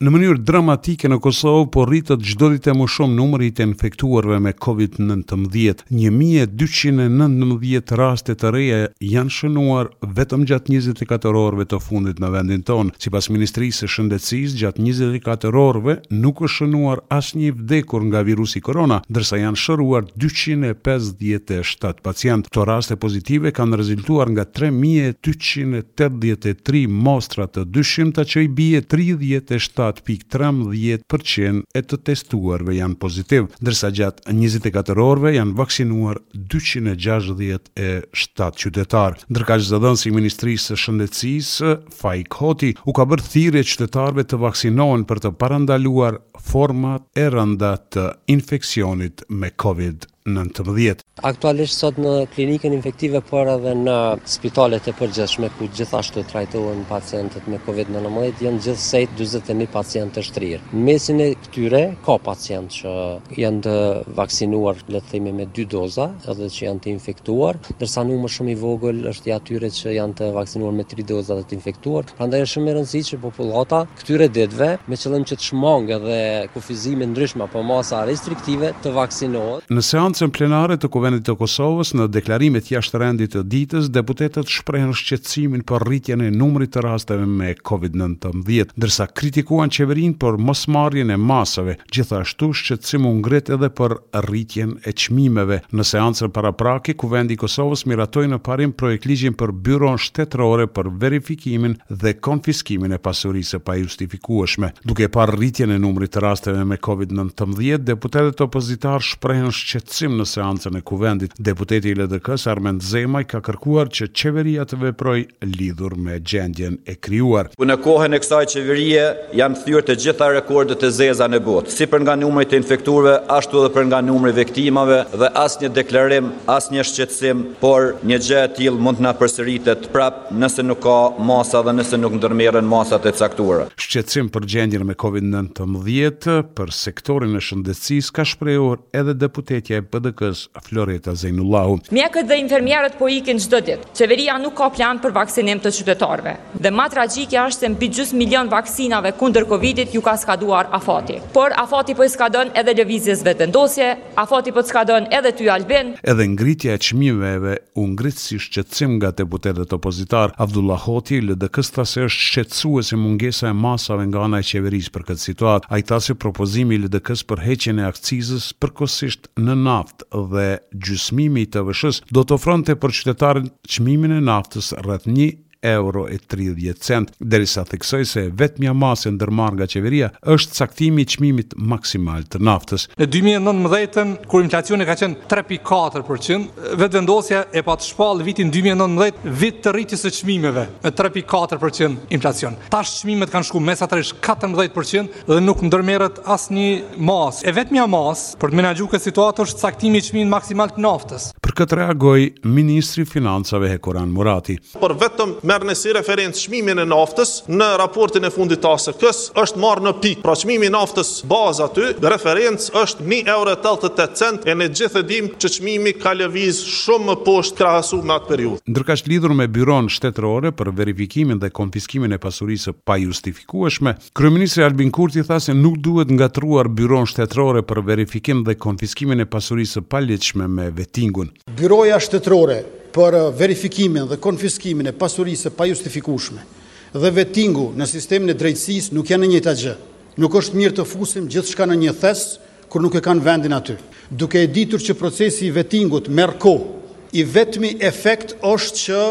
Në mënyrë dramatike në Kosovë po rritet çdo ditë më shumë numri i të infektuarve me COVID-19. 1219 raste të reja janë shënuar vetëm gjatë 24 orëve të fundit në vendin tonë. Sipas Ministrisë së Shëndetësisë, gjatë 24 orëve nuk është shënuar asnjë i vdekur nga virusi korona, ndërsa janë shëruar dyqind e pesëdhjetë e shtatë pacientë. Këto raste pozitive kanë rezultuar nga tre mijë e dyqind e tetëdhjetë e tri mostra të dyshimta që i bie tridhjetë e shtatë pikë trembëdhjetë për qind e të testuarve janë pozitivë, ndërsa gjatë njëzet e katër orëve janë vaksinuar dyqind e gjashtëdhjetë e shtatë qytetarë. Ndërkaq zëdhënësi i Ministrisë së Shëndetësisë, Faik Hoti, u ka bërë thirrje qytetarëve të vaksinohen për të parandaluar format e rënda të infeksionit me Covid nëntëmbëdhjetë. Aktualisht sot në Klinikën Infektive por edhe në spitalet e përgjithshme ku gjithashtu trajtohen pacientët me Covid nëntëmbëdhjetë janë gjithsej dyzet e një pacientë të shtrirë. Në mesin e këtyre ka pacientë që janë të vaksinuar le të themi me dy doza edhe që janë të infektuar, ndërsa numër shumë i vogël është i atyre që janë të vaksinuar me tri doza dhe të infektuar, prandaj është shumë e rëndësishme që popullata këtyre ditëve, me qëllim që të shmangë edhe kufizime të ndryshme apo masa restriktive, të vaksinohet. Në seancën plenare të Kuvendit të Kosovës, në deklarimet jashtë rendit të ditës, deputetët shprehën shqetësimin për rritjen e numrit të rasteve me Covid nëntëmbëdhjetë, ndërsa kritikuan qeverinë për mosmarrjen e masave, Gjithashtu, shqetësim u ngrit edhe për rritjen e çmimeve. Në seancën paraprake, Kuvendi i Kosovës miratoi në parim projektligjin për Byronë Shtetërore për Verifikimin dhe Konfiskimin e Pasurisë së Pajustifikueshme. Duke parë rritjen e numrit të rasteve me Covid nëntëmbëdhjetë, deputetët opozitarë shprehën shqetësim në seancën e Kuvendit. Deputeti i LDK-së, Armend Zemaj, ka kërkuar që Qeveria të veprojë lidhur me gjendjen e krijuar. Ku në kohën e kësaj qeverie janë thyer të gjitha rekordet e zeza në botë, si për nga numri i të infektuarve ashtu edhe për nga numri i viktimave dhe asnjë deklarim, asnjë shqetësim, por një gjë e tillë mund të na përsëritet prap nëse nuk ka masa dhe nëse nuk ndërmerren masat e caktuara. Shqetësim për gjendjen me Covid nëntëmbëdhjetë për sektorin e shëndetësisë ka shprehur edhe deputetja e PDK-së, Floreta Zejnullahu. Mjekët dhe infermierët po ikin çdo ditë. Qeveria nuk ka plan për vaksinim të qytetarëve dhe ma tragjike është se mbi gjysmë milion vaksinave kundër Covidit ju ka skaduar afati. Por afati po i skadon edhe Lëvizjes Vetëvendosje, afati po të skadon edhe ty Albin. Edhe ngritja e çmimeve u ngrit si shqetësim nga deputetët opozitarë. Avdullah Hoti i LDK-së tha se është shqetësuese mungesa e masave nga ana e qeverisë për këtë situatë. Ai tha se propozimi i LDK-së për heqjen e akcizës përkohësisht në naftë dhe gjysmimi i TVSH-së do të ofronte për qytetarin çmimin e naftës rreth një euro e tridhjetë centë, derisa theksoi se e vetmja masë e ndërmarrë nga qeveria është caktimi i çmimit maksimal të naftës. Në dy mijë e nëntëmbëdhjetën, kur inflacioni ka qenë tre pikë katër për qind, Vetëvendosja e pat shpallë vitin dy mijë e nëntëmbëdhjetë vit të rritjes së çmimeve me tre pikë katër për qind inflacion. Tash çmimet kanë shku mesatarisht katërmbëdhjetë për qind dhe nuk ndërmerret asnjë masë. E vetmja masë për të menaxhu këtë situatë është caktimi i çmimit maksimal të naftës. Për këtë reagoi ministri i Financave Hekuran Murati. Por vetëm merrni si referencë çmimin e naftës në raportin e fundit të ASK-së është marrë në pik. Pra çmimi i naftës bazë aty, referencë është një euro e tetëdhjetë e tetë cent e ne gjithë e dimë që çmimi ka lëviz shumë më poshtë krahasu me atë periudhë. Ndërkaq lidhur me Byronë Shtetërore për Verifikimin dhe Konfiskimin e Pasurisë së Pajustifikueshme, Kryeministri Albin Kurti tha se nuk duhet ngatërruar Byronë Shtetërore për Verifikim dhe Konfiskimin e Pasurisë së Paligjshme me Vettingun. Byroja Shtetërore për Verifikimin dhe Konfiskimin e Pasurisë së Pajustifikueshme dhe Vettingu në sistemin e drejtësisë nuk janë e njëjta gjë. Nuk është mirë të fusim gjithçka në një thes kur nuk e kanë vendin aty. Duke e ditur që procesi i Vettingut merr kohë, i vetmi efekt është që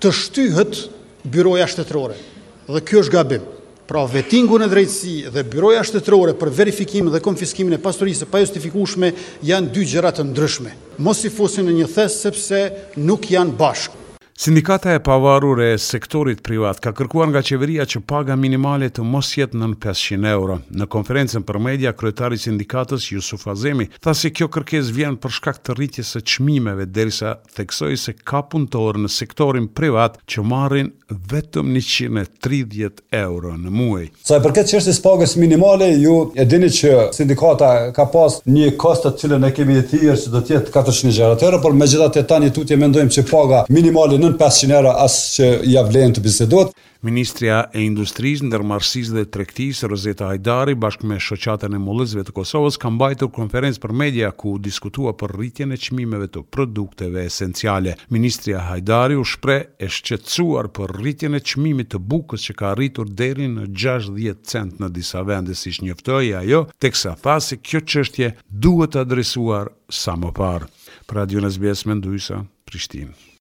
të shtyhet Byroja Shtetërore, dhe kjo është gabim. Pra, Vettingu në Drejtësi dhe Byroja Shtetërore për verifikimin dhe konfiskimin e pasurisë së pajustifikueshme janë dy gjëra të ndryshme. Mos i fusim në një thes sepse nuk janë bashkë. Sindikata e Pavarur e Sektorit Privat ka kërkuar nga qeveria që paga minimale të mos jetë nën pesëqind euro. Në konferencën për media, kryetari i sindikatës, Jusuf Azemi, tha se kjo kërkesë vjen për shkak të rritjes së çmimeve, derisa, theksoi se ka punëtorë në sektorin privat që marrin vetëm njëqind e tridhjetë euro në muaj. Sa i përket çështjes së pagës minimale, ju e dini që sindikata ka pas një kosto të cilën e kemi thirrë se do të jetë katërqind e gjashtëdhjetë euro, por megjithatë tani tutje mendojmë që paga minimale nën pesëqind euro as që ia vlen të bisedohet. Ministrja e Industrisë, Ndërmarrësisë dhe Tregtisë, Rozeta Hajdari, bashkë me Shoqatën e Mullisëve të Kosovës, ka mbajtur konferencë për media ku u diskutua për rritjen e çmimeve të produkteve esenciale. Ministrja Hajdari u shpreh e shqetësuar për rritjen e çmimit të bukës që ka arritur deri në gjashtëdhjetë cent në disa vende, siç njoftoi ajo, teksa tha se kjo çështje duhet adresuar sa më parë. Për Radion SBS, Mendujsa, Prishtinë.